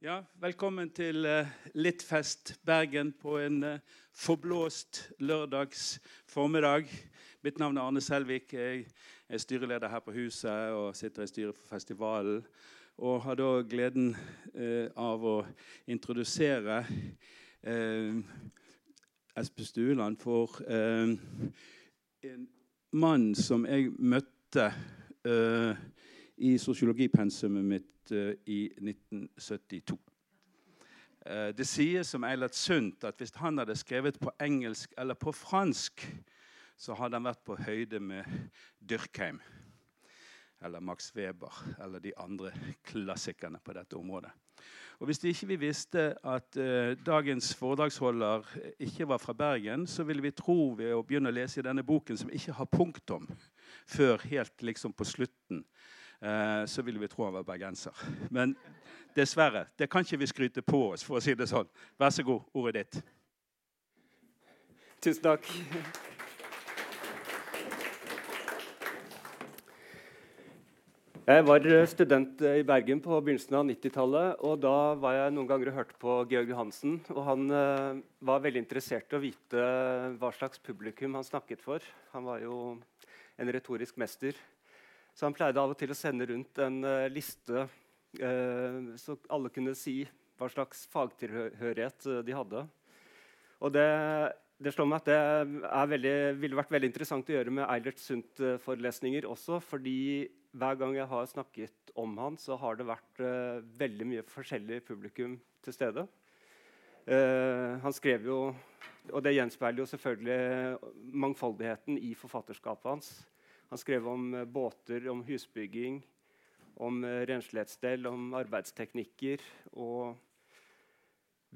Ja, velkommen til uh, Littfest Bergen på en uh, forblåst lørdags formiddag. Mitt navn er Arne Selvik. Jeg er styreleder her på huset og sitter i styret for festivalen. Og har da gleden uh, av å introdusere Espen Stueland for en mann som jeg møtte i sosiologipensumet mitt uh, i 1972. Uh, eh, det sies om Eilert Sundt at hvis han hadde skrevet på engelsk eller på fransk, så hadde han vært på høyde med Dyrkheim eller Max Weber eller de andre klassikerne på dette området. Og Hvis ikke vi visste at uh, dagens foredragsholder ikke var fra Bergen, så ville vi tro ved å begynne å lese i denne boken, som ikke har punktum, før helt liksom på slutten så ville vi tro han var bergenser. Men dessverre, det kan ikke vi skryte på oss. for å si det sånn. Vær så god, ordet ditt. Tusen takk. Jeg var student i Bergen på begynnelsen av 90-tallet. og Da var jeg noen ganger og hørte på Georg Johansen. og Han uh, var veldig interessert i å vite hva slags publikum han snakket for. Han var jo en retorisk mester. Så han pleide av og til å sende rundt en uh, liste uh, så alle kunne si hva slags fagtilhørighet uh, de hadde. Og det, det, slår meg at det veldig, ville vært veldig interessant å gjøre med Eilert Sundt-forelesninger også. fordi hver gang jeg har snakket om han, så har det vært veldig mye forskjellig publikum til stede. han skrev jo, og det gjenspeiler jo selvfølgelig mangfoldigheten i forfatterskapet hans. Han skrev om eh, båter, om husbygging, om eh, renslighetsstell, om arbeidsteknikker og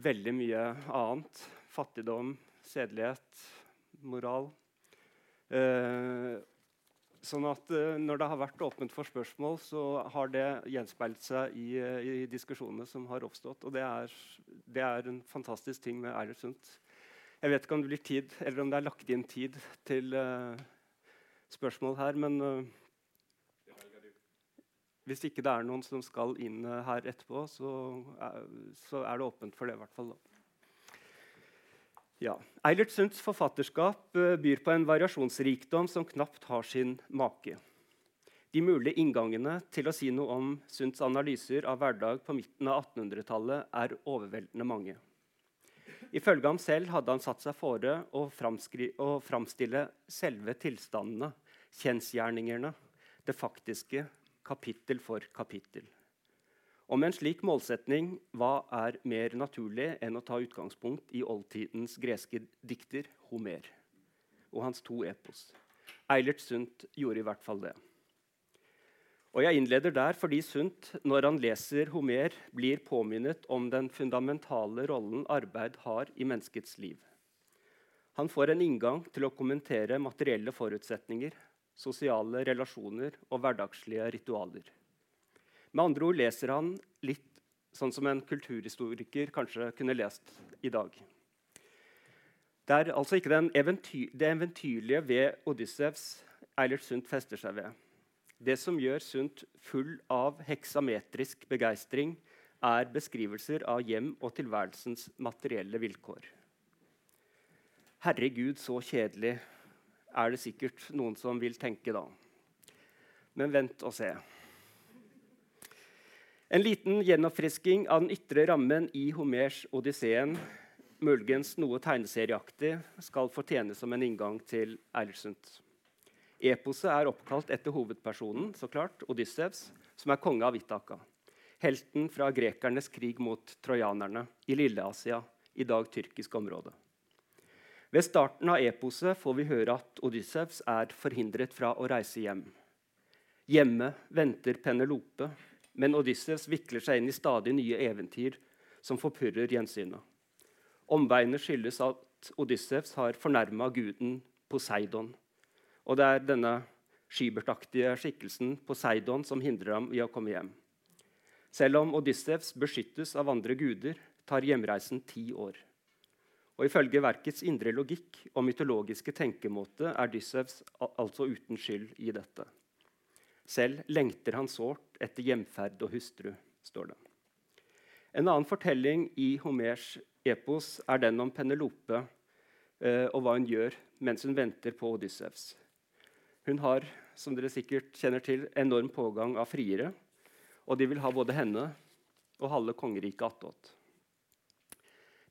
veldig mye annet. Fattigdom, sedelighet, moral. Eh, sånn at eh, Når det har vært åpent for spørsmål, så har det gjenspeilt seg i, i diskusjonene som har oppstått. Og det er, det er en fantastisk ting med Eilert Sundt. Jeg vet ikke om det blir tid, eller om det er lagt inn tid til uh, spørsmål her, men uh, hvis ikke det er noen som skal inn uh, her etterpå, så er, så er, det åpent for det. I hvert fall. Ja. Eilert Sundts forfatterskap byr på en variasjonsrikdom som knapt har sin make. De mulige inngangene til å si noe om Sundts analyser av hverdag på midten av 1800-tallet er overveldende mange. Ifølge ham selv hadde han satt seg fore å framstille selve tilstandene kjensgjerningene, det faktiske, kapittel for kapittel. Og med en slik målsetning, hva er mer naturlig enn å ta utgangspunkt i oldtidens greske dikter Homer og hans to epos? Eilert Sundt gjorde i hvert fall det. Og Jeg innleder der fordi Sundt, når han leser Homer, blir påminnet om den fundamentale rollen arbeid har i menneskets liv. Han får en inngang til å kommentere materielle forutsetninger, sosiale relasjoner og hverdagslige ritualer. Med andre ord leser han litt sånn som en kulturhistoriker kanskje kunne lest i dag. Det er altså ikke eventyr, det eventyrlige ved Odyssevs Eilert Sundt fester seg ved. Det som gjør Sundt full av heksametrisk begeistring, er beskrivelser av hjem og tilværelsens materielle vilkår. Herregud, så kjedelig, er det sikkert noen som vil tenke da. Men vent og se. En liten gjenoppfrisking av den ytre rammen i Homers Odysseen, muligens noe tegneserieaktig, skal fortjene som en inngang til Eilertsundt. Eposet er oppkalt etter hovedpersonen, så klart, Odyssevs, som er konge av Itaka. Helten fra grekernes krig mot trojanerne i Lille-Asia, i dag tyrkisk område. Ved starten av eposet får vi høre at Odyssevs er forhindret fra å reise hjem. Hjemme venter Penelope, men Odyssevs vikler seg inn i stadig nye eventyr som forpurrer gjensynet. Omveiene skyldes at Odyssevs har fornærma guden Poseidon. Og det er denne skybertaktige skikkelsen Poseidon som hindrer ham i å komme hjem. Selv om Odyssevs beskyttes av andre guder, tar hjemreisen ti år. Og Ifølge verkets indre logikk og mytologiske tenkemåte er Dysevs altså uten skyld i dette. Selv lengter han sårt etter hjemferd og hustru, står det. En annen fortelling i Homers epos er den om Penelope eh, og hva hun gjør mens hun venter på Odyssevs. Hun har som dere sikkert kjenner til, enorm pågang av friere, og de vil ha både henne og halve kongeriket attåt.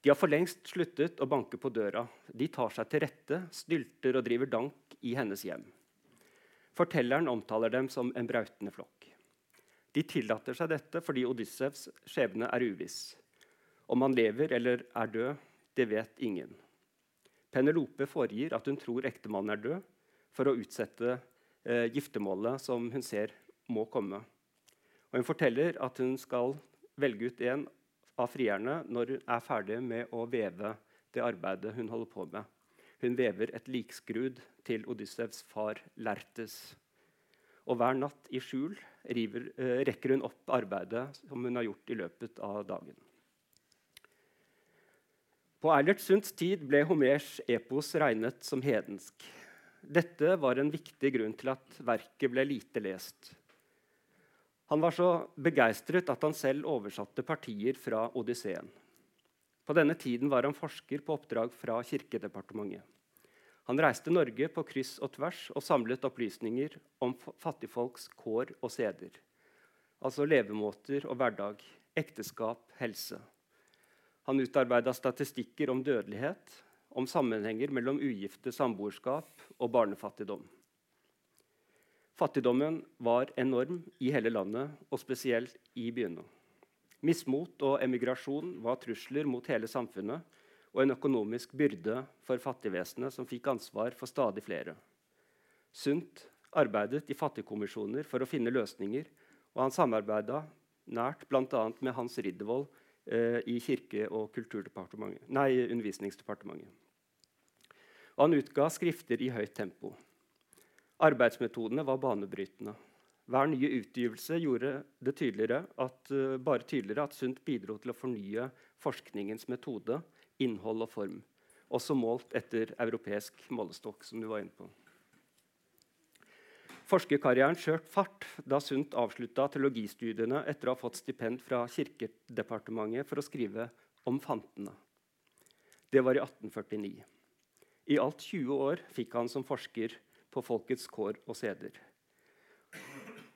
De har for lengst sluttet å banke på døra. De tar seg til rette, stylter og driver dank i hennes hjem. Fortelleren omtaler dem som en brautende flokk. De tillater seg dette fordi Odyssevs skjebne er uviss. Om han lever eller er død, det vet ingen. Penelope foregir at hun tror ektemannen er død, for å utsette eh, giftermålet som hun ser må komme. Og hun forteller at hun skal velge ut en av frierne når hun er ferdig med å veve det arbeidet hun holder på med. Hun vever et likskrud til Odyssevs far Lertes. Og hver natt i skjul river, eh, rekker hun opp arbeidet som hun har gjort i løpet av dagen. På Eilert Sunds tid ble Homers epos regnet som hedensk. Dette var en viktig grunn til at verket ble lite lest. Han var så begeistret at han selv oversatte partier fra Odysseen. På denne tiden var han forsker på oppdrag fra Kirkedepartementet. Han reiste Norge på kryss og tvers og samlet opplysninger om fattigfolks kår og seder. Altså levemåter og hverdag, ekteskap, helse. Han utarbeida statistikker om dødelighet, om sammenhenger mellom ugifte samboerskap og barnefattigdom. Fattigdommen var enorm i hele landet, og spesielt i byene. Mismot og emigrasjon var trusler mot hele samfunnet og en økonomisk byrde for fattigvesenet, som fikk ansvar for stadig flere. Sundt arbeidet i fattigkommisjoner for å finne løsninger, og han samarbeida nært bl.a. med Hans Riddervold eh, i Kirke- og nei, Undervisningsdepartementet. Og han utga skrifter i høyt tempo. Arbeidsmetodene var banebrytende. Hver nye utgivelse gjorde det tydeligere at, uh, bare tydeligere at Sundt bidro til å fornye forskningens metode innhold og form. Også målt etter europeisk målestokk. som du var inne på. Forskerkarrieren skjøt fart da Sundt avslutta teologistudiene etter å ha fått stipend fra Kirkedepartementet for å skrive om fantene. Det var i 1849. I alt 20 år fikk han som forsker på folkets kår og seder.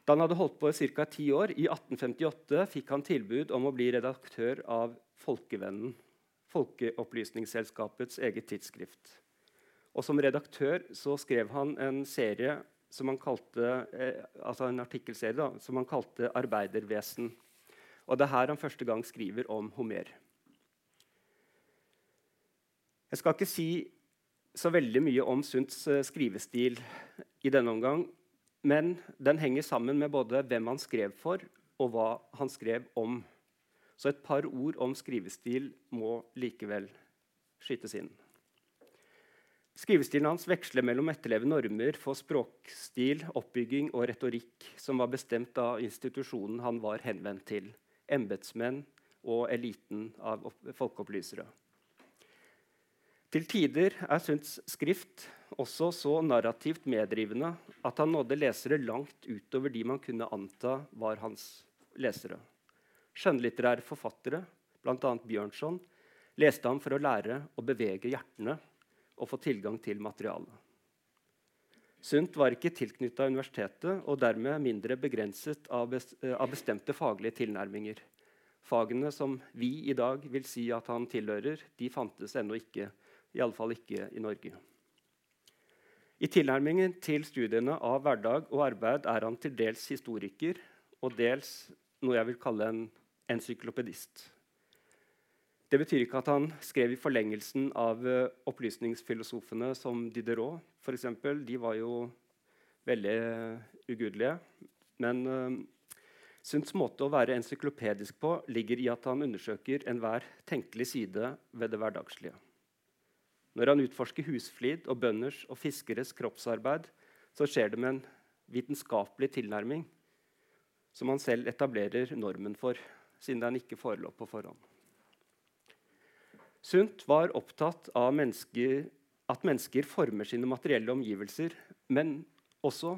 Da han hadde holdt på i ca. ti år, i 1858, fikk han tilbud om å bli redaktør av Folkevennen. Folkeopplysningsselskapets eget tidsskrift. Og Som redaktør så skrev han en serie som han kalte, eh, altså en artikkelserie da, som han kalte 'Arbeidervesen'. Og Det er her han første gang skriver om Homer. Jeg skal ikke si så veldig mye om Sundts eh, skrivestil i denne omgang, men den henger sammen med både hvem han skrev for, og hva han skrev om. Så et par ord om skrivestil må likevel skytes inn. Skrivestilen hans veksler mellom etterleve normer for språkstil, oppbygging og retorikk som var bestemt av institusjonen han var henvendt til, embetsmenn og eliten av folkeopplysere. Til tider er Sunds skrift også så narrativt meddrivende at han nådde lesere langt utover de man kunne anta var hans lesere. Skjønnlitterære forfattere, bl.a. Bjørnson, leste ham for å lære å bevege hjertene og få tilgang til materialet. Sundt var ikke tilknytta universitetet og dermed mindre begrenset av, bestemte faglige tilnærminger. Fagene som vi i dag vil si at han tilhører, de fantes ennå ikke. Iallfall ikke i Norge. I tilnærmingen til studiene av hverdag og arbeid er han til dels historiker og dels noe jeg vil kalle en encyklopedist. Det betyr ikke at han skrev i forlengelsen av uh, opplysningsfilosofene som Diderot. Eksempel. De var jo veldig uh, ugudelige. Men uh, Sunds måte å være encyklopedisk på ligger i at han undersøker enhver tenkelig side ved det hverdagslige. Når han utforsker husflid og bønders og fiskeres kroppsarbeid, så skjer det med en vitenskapelig tilnærming som han selv etablerer normen for siden den ikke forelå på forhånd. Sundt var opptatt av mennesker, at mennesker former sine materielle omgivelser, men også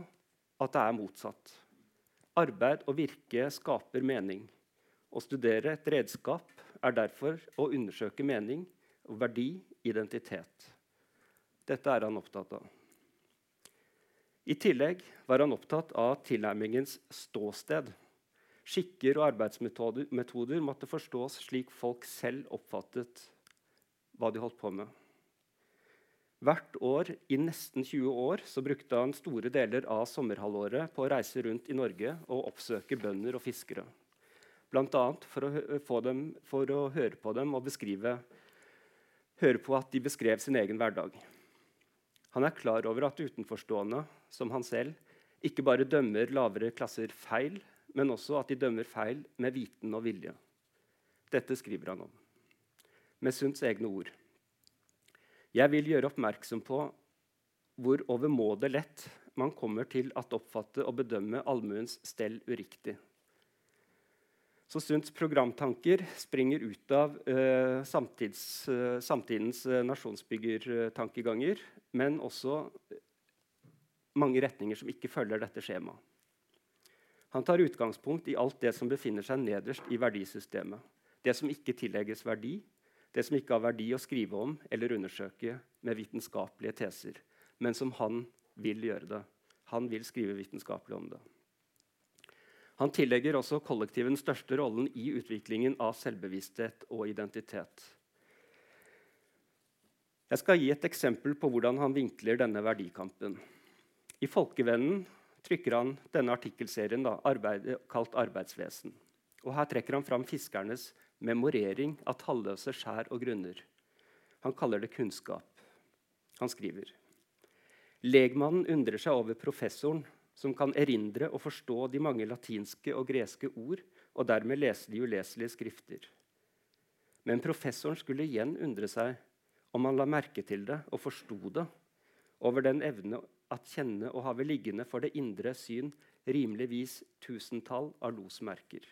at det er motsatt. Arbeid og virke skaper mening. Å studere et redskap er derfor å undersøke mening, og verdi, identitet. Dette er han opptatt av. I tillegg var han opptatt av tilnærmingens ståsted. Skikker og arbeidsmetoder måtte forstås slik folk selv oppfattet hva de holdt på med. Hvert år i nesten 20 år så brukte han store deler av sommerhalvåret på å reise rundt i Norge og oppsøke bønder og fiskere. Bl.a. For, for å høre på dem og beskrive, høre på at de beskrev sin egen hverdag. Han er klar over at utenforstående, som han selv, ikke bare dømmer lavere klasser feil, men også at de dømmer feil med viten og vilje. Dette skriver han om, med Sunds egne ord. Jeg vil gjøre oppmerksom på hvor overmåte lett man kommer til at oppfatte og bedømme allmuens stell uriktig. Så Sunds programtanker springer ut av eh, samtids, eh, samtidens eh, nasjonsbyggertankeganger, men også mange retninger som ikke følger dette skjemaet. Han tar utgangspunkt i alt det som befinner seg nederst i verdisystemet. Det som ikke tillegges verdi, det som ikke har verdi å skrive om eller undersøke med vitenskapelige teser, men som han vil gjøre det. Han vil skrive vitenskapelig om det. Han tillegger også kollektivet den største rollen i utviklingen av selvbevissthet og identitet. Jeg skal gi et eksempel på hvordan han vinkler denne verdikampen. I Folkevennen trykker han denne artikkelserien da, arbeid, kalt 'Arbeidsvesen'. Og Her trekker han fram fiskernes memorering av talløse skjær og grunner. Han kaller det kunnskap. Han skriver Legmannen undrer seg over professoren, som kan erindre og forstå de mange latinske og greske ord, og dermed lese de uleselige skrifter. Men professoren skulle igjen undre seg om han la merke til det og forsto det, over den evne at kjenne og have liggende for det indre syn rimeligvis tusentall av losmerker.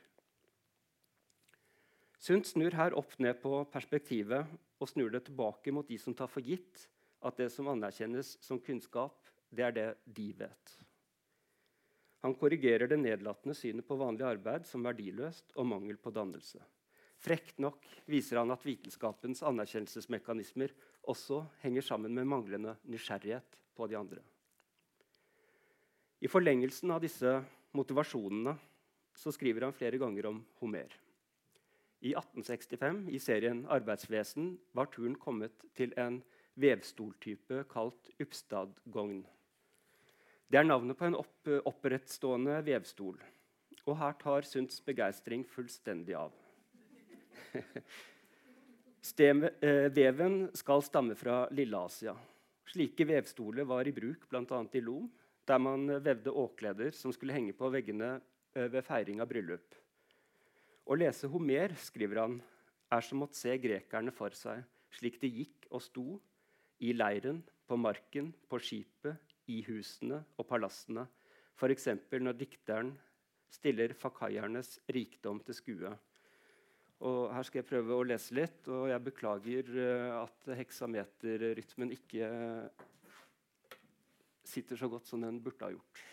Sundt snur her opp ned på perspektivet og snur det tilbake mot de som tar for gitt at det som anerkjennes som kunnskap, det er det de vet. Han korrigerer det nedlatende synet på vanlig arbeid som verdiløst og mangel på dannelse. Frekt nok viser han at vitenskapens anerkjennelsesmekanismer også henger sammen med manglende nysgjerrighet på de andre. I forlengelsen av disse motivasjonene så skriver han flere ganger om Homer. I 1865, i serien 'Arbeidsvesen', var turen kommet til en vevstoltype kalt Uppstadgogn. Det er navnet på en opp, opprettstående vevstol. Og her tar Sunds begeistring fullstendig av. Steve, eh, veven skal stamme fra Lilleasia. Slike vevstoler var i bruk bl.a. i Lom, der man vevde åkleder som skulle henge på veggene eh, ved feiring av bryllup. Å lese Homer, skriver han, er som å se grekerne for seg, slik de gikk og sto i leiren, på marken, på skipet, i husene og palassene, f.eks. når dikteren stiller fakaiernes rikdom til skue. Og her skal jeg prøve å lese litt, og jeg beklager eh, at heksameterrytmen ikke sitter så godt som den burde ha gjort.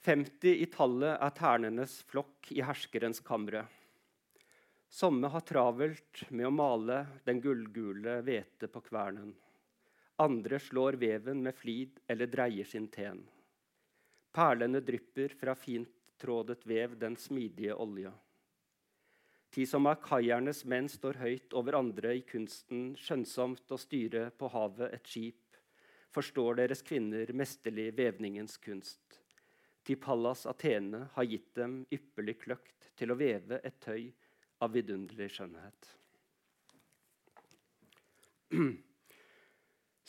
50 i tallet er ternenes flokk i herskerens kamre. Somme har travelt med å male den gullgule hvete på kvernen. Andre slår veven med flid eller dreier sin ten. Perlene drypper fra fint trådet vev den smidige olja. De som er kaiernes menn står høyt over andre i kunsten skjønnsomt å styre på havet et skip, forstår deres kvinner mesterlig vevningens kunst til Pallas Athene har gitt dem ypperlig kløkt til å veve et tøy av vidunderlig skjønnhet.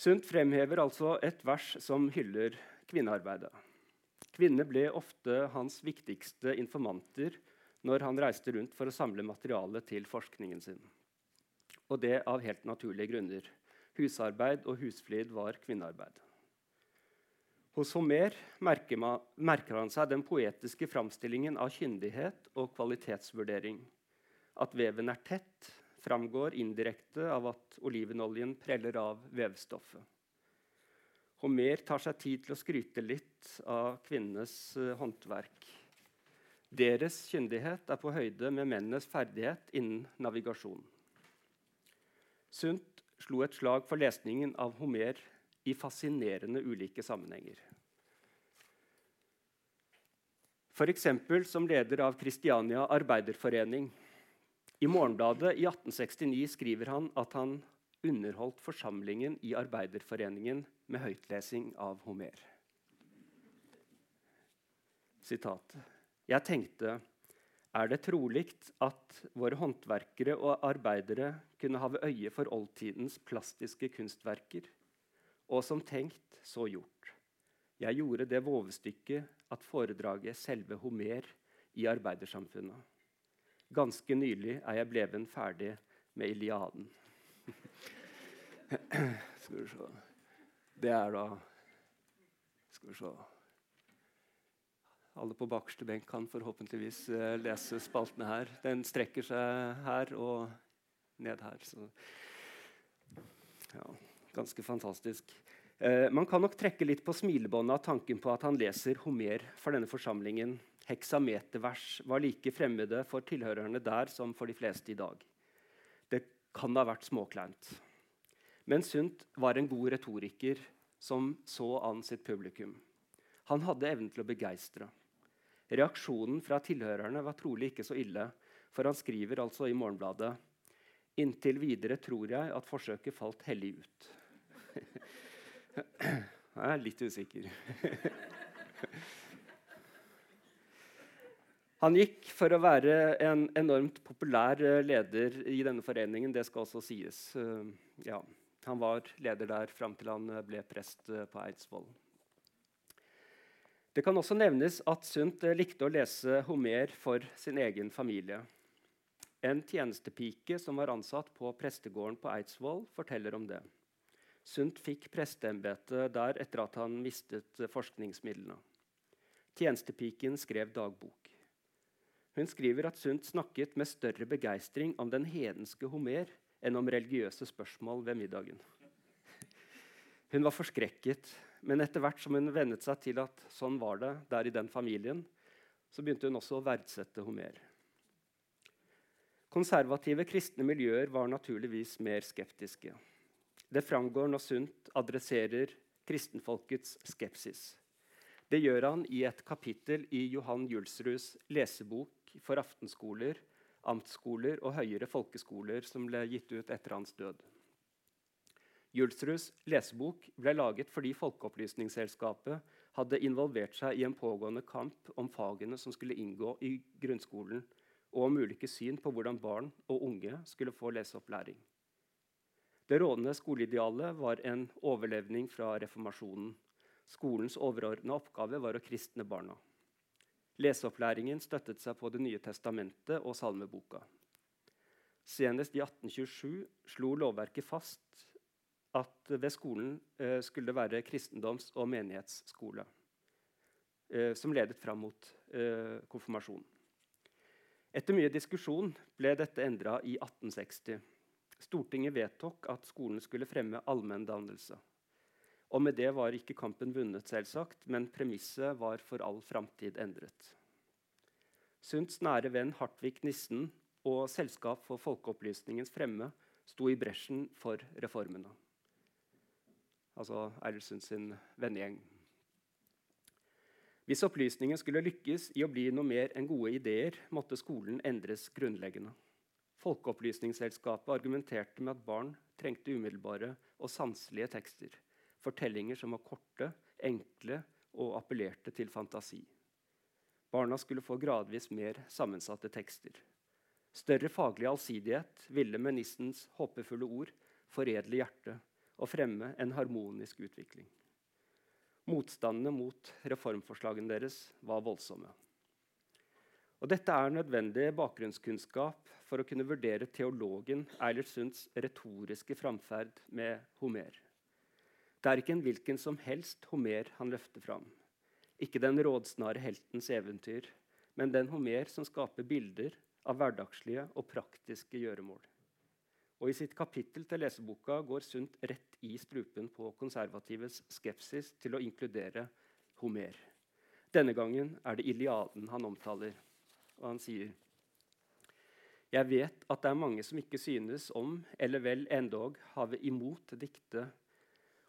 Sundt fremhever altså et vers som hyller kvinnearbeidet. Kvinner ble ofte hans viktigste informanter når han reiste rundt for å samle materiale til forskningen sin. Og det av helt naturlige grunner. Husarbeid og husflid var kvinnearbeid. Hos Homer merker, merker han seg den poetiske framstillingen av kyndighet og kvalitetsvurdering. At veven er tett, framgår indirekte av at olivenoljen preller av vevstoffet. Homer tar seg tid til å skryte litt av kvinnenes uh, håndverk. Deres kyndighet er på høyde med mennenes ferdighet innen navigasjon. Sundt slo et slag for lesningen av Homer i fascinerende ulike sammenhenger. F.eks. som leder av Kristiania Arbeiderforening. I Morgenbladet i 1869 skriver han at han underholdt forsamlingen i Arbeiderforeningen med høytlesing av Homer. Sitat. Jeg tenkte er det trolig at våre håndverkere og arbeidere kunne ha øye for oldtidens plastiske kunstverker, og som tenkt, så gjort. Jeg gjorde det vovestykket at foredraget selve Homer i arbeidersamfunnet. Ganske nylig er jeg bleven ferdig med Iliaden. Skal vi se Det er da Skal vi se Alle på bakerste benk kan forhåpentligvis eh, lese spaltene her. Den strekker seg her og ned her. Så ja, ganske fantastisk. Eh, man kan nok trekke litt på smilebåndet av tanken på at han leser Homer for denne forsamlingen. Heksametervers var like fremmede for tilhørerne der som for de fleste i dag. Det kan ha vært småkleint. Men Sundt var en god retoriker som så an sitt publikum. Han hadde evnen til å begeistre. Reaksjonen fra tilhørerne var trolig ikke så ille, for han skriver altså i Morgenbladet Inntil videre tror jeg at forsøket falt hellig ut. jeg er litt usikker. Han gikk for å være en enormt populær leder i denne foreningen. Det skal også sies. Ja. Han var leder der fram til han ble prest eh, på Eidsvoll. Det kan også nevnes at Sundt eh, likte å lese Homer for sin egen familie. En tjenestepike som var ansatt på prestegården på Eidsvoll, forteller om det. Sundt fikk presteembetet der etter at han mistet eh, forskningsmidlene. Tjenestepiken skrev dagbok. Hun skriver at Sundt snakket med større begeistring om den hedenske Homer enn om religiøse spørsmål ved middagen. Hun var forskrekket, men etter hvert som hun vennet seg til at sånn var det der i den familien, så begynte hun også å verdsette Homer. Konservative kristne miljøer var naturligvis mer skeptiske. Det framgår når Sundt adresserer kristenfolkets skepsis. Det gjør han i et kapittel i Johan Julsruds lesebok for aftenskoler amtsskoler og høyere folkeskoler som ble gitt ut etter hans død. Julsruds lesebok ble laget fordi Folkeopplysningsselskapet hadde involvert seg i en pågående kamp om fagene som skulle inngå i grunnskolen, og om ulike syn på hvordan barn og unge skulle få leseopplæring. Det rådende skoleidealet var en overlevning fra reformasjonen. Skolens overordna oppgave var å kristne barna. Leseopplæringen støttet seg på Det nye testamentet og salmeboka. Senest i 1827 slo lovverket fast at ved skolen eh, skulle det være kristendoms- og menighetsskole, eh, som ledet fram mot eh, konfirmasjon. Etter mye diskusjon ble dette endra i 1860. Stortinget vedtok at skolen skulle fremme allmenndannelse. Og med det var ikke kampen vunnet, selvsagt, men premisset var for all framtid endret. Sunds nære venn Hartvig Nissen og Selskap for folkeopplysningens fremme sto i bresjen for reformene. Altså Eilert Sunds sin vennegjeng. Hvis opplysningen skulle lykkes i å bli noe mer enn gode ideer, måtte skolen endres grunnleggende. Folkeopplysningsselskapet argumenterte med at barn trengte umiddelbare og sanselige tekster fortellinger som var korte, enkle og appellerte til fantasi. Barna skulle få gradvis mer sammensatte tekster. Større faglig allsidighet ville med nissens håpefulle ord foredle hjertet og fremme en harmonisk utvikling. Motstandene mot reformforslagene deres var voldsomme. Og dette er nødvendig bakgrunnskunnskap for å kunne vurdere teologen Eilert Sunds retoriske framferd med Homer. Det er ikke en hvilken som helst Homer han løfter fram. Ikke den rådsnare heltens eventyr, men den Homer som skaper bilder av hverdagslige og praktiske gjøremål. Og I sitt kapittel til leseboka går Sundt rett i strupen på konservatives skepsis til å inkludere Homer. Denne gangen er det Iliaden han omtaler, og han sier Jeg vet at det er mange som ikke synes om, eller vel endog have imot diktet,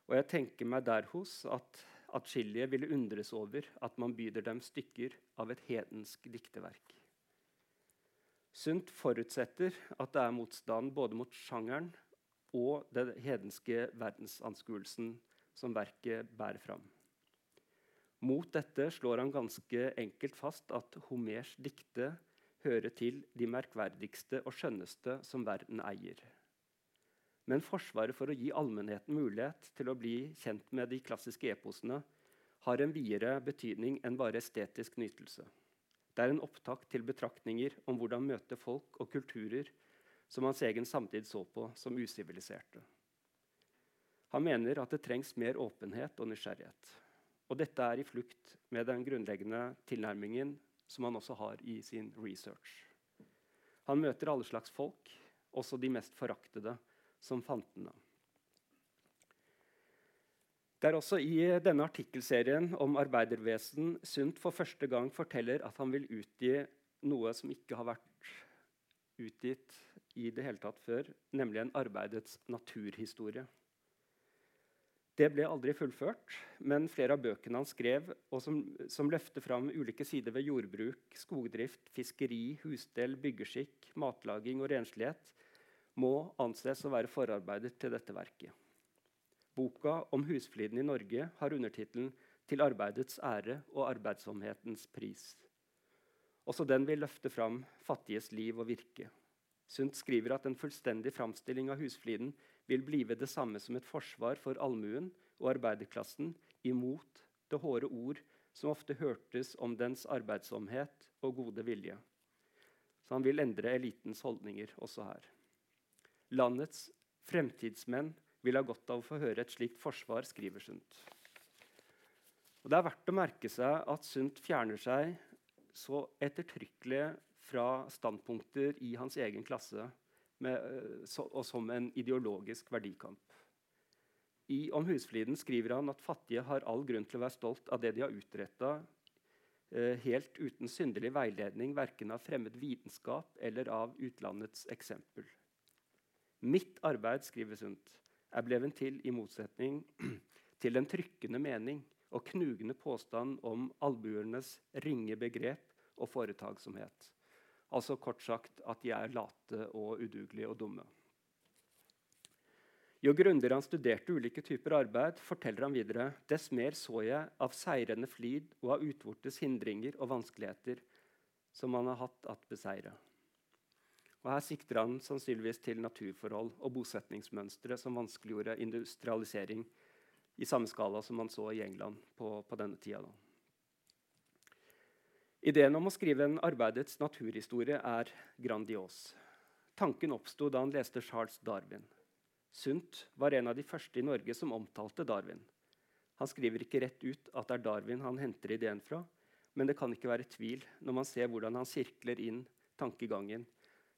og jeg tenker meg derhos at atskillige ville undres over at man byder dem stykker av et hedensk dikteverk. Sundt forutsetter at det er motstand både mot sjangeren og den hedenske verdensanskuelsen som verket bærer fram. Mot dette slår han ganske enkelt fast at Homers dikte hører til de merkverdigste og skjønneste som verden eier. Men forsvaret for å gi allmennheten mulighet til å bli kjent med de klassiske eposene har en videre betydning enn bare estetisk nytelse. Det er en opptak til betraktninger om hvordan møte folk og kulturer som hans egen samtid så på som usiviliserte. Han mener at det trengs mer åpenhet og nysgjerrighet. Og dette er i flukt med den grunnleggende tilnærmingen som han også har i sin research. Han møter alle slags folk, også de mest foraktede, som fantene. Det er også i denne artikkelserien om arbeidervesen Sundt for første gang forteller at han vil utgi noe som ikke har vært utgitt i det hele tatt før, nemlig en arbeidets naturhistorie. Det ble aldri fullført, men flere av bøkene han skrev, og som, som løfter fram ulike sider ved jordbruk, skogdrift, fiskeri, husstell, byggeskikk, matlaging og renslighet, må anses å være forarbeider til dette verket. Boka om husfliden i Norge har undertittelen 'Til arbeidets ære og arbeidsomhetens pris'. Også den vil løfte fram fattiges liv og virke. Sundt skriver at en fullstendig framstilling av husfliden vil blive det samme som et forsvar for allmuen og arbeiderklassen imot det hårde ord som ofte hørtes om dens arbeidsomhet og gode vilje. Så han vil endre elitens holdninger også her. Landets fremtidsmenn vil ha godt av å få høre et slikt forsvar, skriver Sundt. Og det er verdt å merke seg at Sundt fjerner seg så ettertrykkelig fra standpunkter i hans egen klasse med, eh, og som en ideologisk verdikamp. I Om husfliden skriver han at fattige har all grunn til å være stolt av det de har utretta, eh, helt uten synderlig veiledning verken av fremmed vitenskap eller av utlandets eksempel. Mitt arbeid skriver Sundt, er bleven til i motsetning til den trykkende mening og knugende påstand om albuernes ringe begrep og foretaksomhet. Altså kort sagt at de er late og udugelige og dumme. Jo grundigere han studerte ulike typer arbeid, forteller han videre, dess mer så jeg av seirende flid og av utvortes hindringer og vanskeligheter som han har hatt at beseire. Og Her sikter han sannsynligvis til naturforhold og bosetningsmønstre som vanskeliggjorde industrialisering i samme skala som man så i England på, på denne tida. Da. Ideen om å skrive en arbeidets naturhistorie er grandios. Tanken oppsto da han leste Charles Darwin. Sundt var en av de første i Norge som omtalte Darwin. Han skriver ikke rett ut at det er Darwin han henter ideen fra, men det kan ikke være tvil når man ser hvordan han sirkler inn tankegangen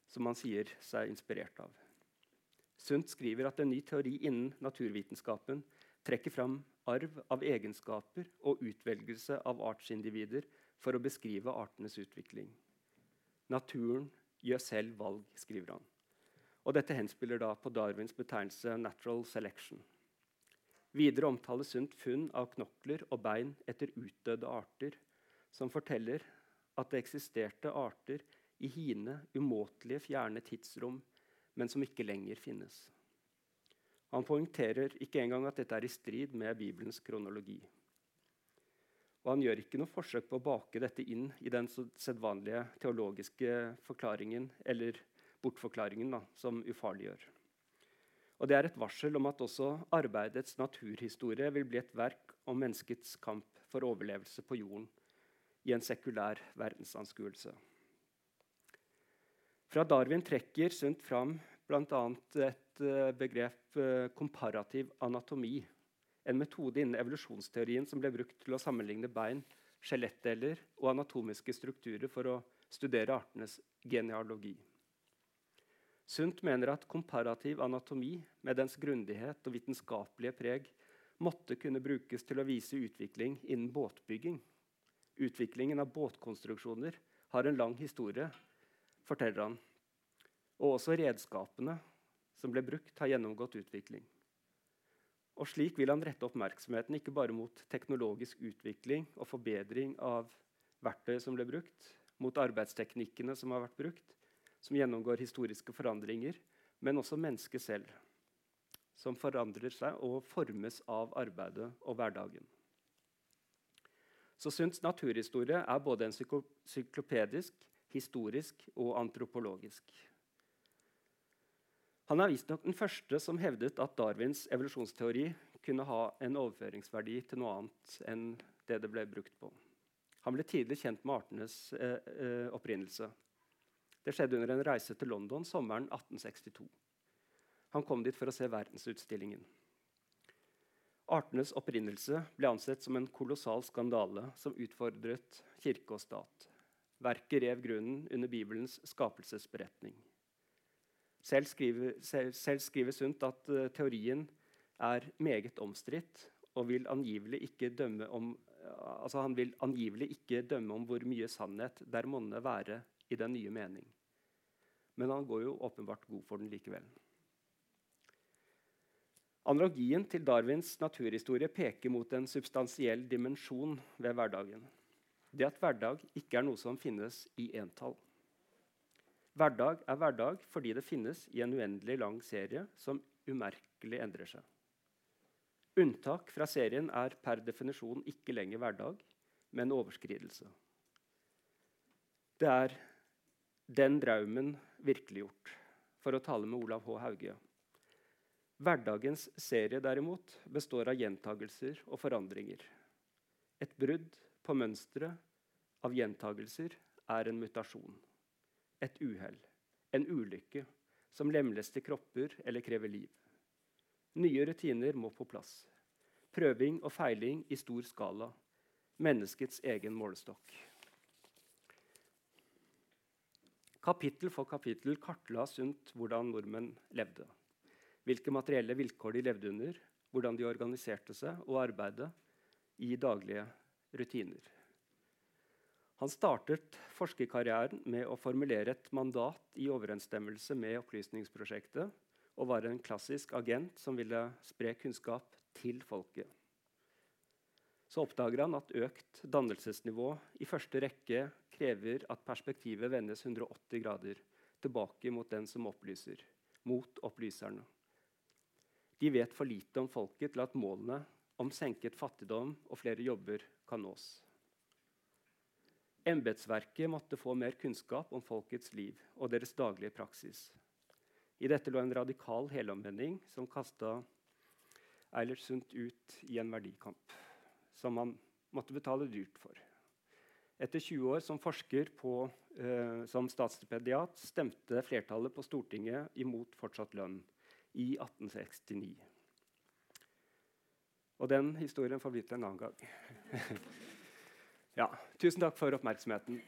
som han sier seg inspirert av. Sundt skriver at en ny teori innen naturvitenskapen trekker fram arv av egenskaper og utvelgelse av artsindivider for å beskrive artenes utvikling. Naturen gjør selv valg, skriver han. Og dette henspiller da på Darwins betegnelse 'natural selection'. Videre omtales Sundt funn av knokler og bein etter utdødde arter, som forteller at det eksisterte arter i hine umåtelige fjerne tidsrom, men som ikke lenger finnes. Han poengterer ikke engang at dette er i strid med Bibelens kronologi. Og han gjør ikke noe forsøk på å bake dette inn i den sedvanlige teologiske forklaringen eller bortforklaringen da, som ufarliggjør. Og Det er et varsel om at også arbeidets naturhistorie vil bli et verk om menneskets kamp for overlevelse på jorden i en sekulær verdensanskuelse. Fra Darwin trekker Sundt fram bl.a. et eh, begrep eh, komparativ anatomi. En metode innen evolusjonsteorien som ble brukt til å sammenligne bein, skjelettdeler og anatomiske strukturer for å studere artenes genealogi. Sundt mener at komparativ anatomi med dens grundighet og vitenskapelige preg måtte kunne brukes til å vise utvikling innen båtbygging. Utviklingen av båtkonstruksjoner har en lang historie, forteller han. Og også redskapene som ble brukt, har gjennomgått utvikling. Og Slik vil han rette oppmerksomheten ikke bare mot teknologisk utvikling og forbedring av verktøy som ble brukt, mot arbeidsteknikkene som har vært brukt, som gjennomgår historiske forandringer, men også mennesket selv, som forandrer seg og formes av arbeidet og hverdagen. Så Sunds naturhistorie er både en syklopedisk, historisk og antropologisk. Han er visstnok den første som hevdet at Darwins evolusjonsteori kunne ha en overføringsverdi til noe annet enn det det ble brukt på. Han ble tidlig kjent med artenes eh, eh, opprinnelse. Det skjedde under en reise til London sommeren 1862. Han kom dit for å se verdensutstillingen. Artenes opprinnelse ble ansett som en kolossal skandale som utfordret kirke og stat. Verket rev grunnen under Bibelens skapelsesberetning. Selv skriver, selv, selv skriver Sundt at uh, teorien er meget omstridt og vil angivelig ikke om uh, altså han vil angivelig ikke dømme om hvor mye sannhet der monne være i den nye mening. Men han går jo åpenbart god for den likevel. Analogien til Darwins naturhistorie peker mot en substansiell dimensjon ved hverdagen. Det at hverdag ikke er noe som finnes i entall. Hverdag er hverdag fordi det finnes i en uendelig lang serie som umerkelig endrer seg. Unntak fra serien er per definisjon ikke lenger hverdag, men overskridelse. Det er den draumen virkeliggjort, for å tale med Olav H. Hauge. Hverdagens serie derimot består av gjentagelser og forandringer. Et brudd på mønsteret av gjentagelser er en mutasjon et uhell, en ulykke som lemlester kropper eller krever liv. Nye rutiner må på plass. Prøving og feiling i stor skala. Menneskets egen målestokk. Kapittel for kapittel kartla Sundt hvordan nordmenn levde. Hvilke materielle vilkår de levde under, hvordan de organiserte seg og arbeidet i daglige rutiner. Han startet forskerkarrieren med å formulere et mandat i overensstemmelse med Opplysningsprosjektet, og var en klassisk agent som ville spre kunnskap til folket. Så oppdager han at økt dannelsesnivå i første rekke krever at perspektivet vendes 180 grader tilbake mot den som opplyser, mot opplyserne. De vet for lite om folket til at målene om senket fattigdom og flere jobber kan nås. Embetsverket måtte få mer kunnskap om folkets liv og deres daglige praksis. I dette lå en radikal helomvending som kasta Eilert Sundt ut i en verdikamp som han måtte betale dyrt for. Etter 20 år som forsker på, eh, som statsstipendiat stemte flertallet på Stortinget imot fortsatt lønn i 1869. Og den historien får bli til en annen gang. Ja, tusen takk for oppmerksomheten.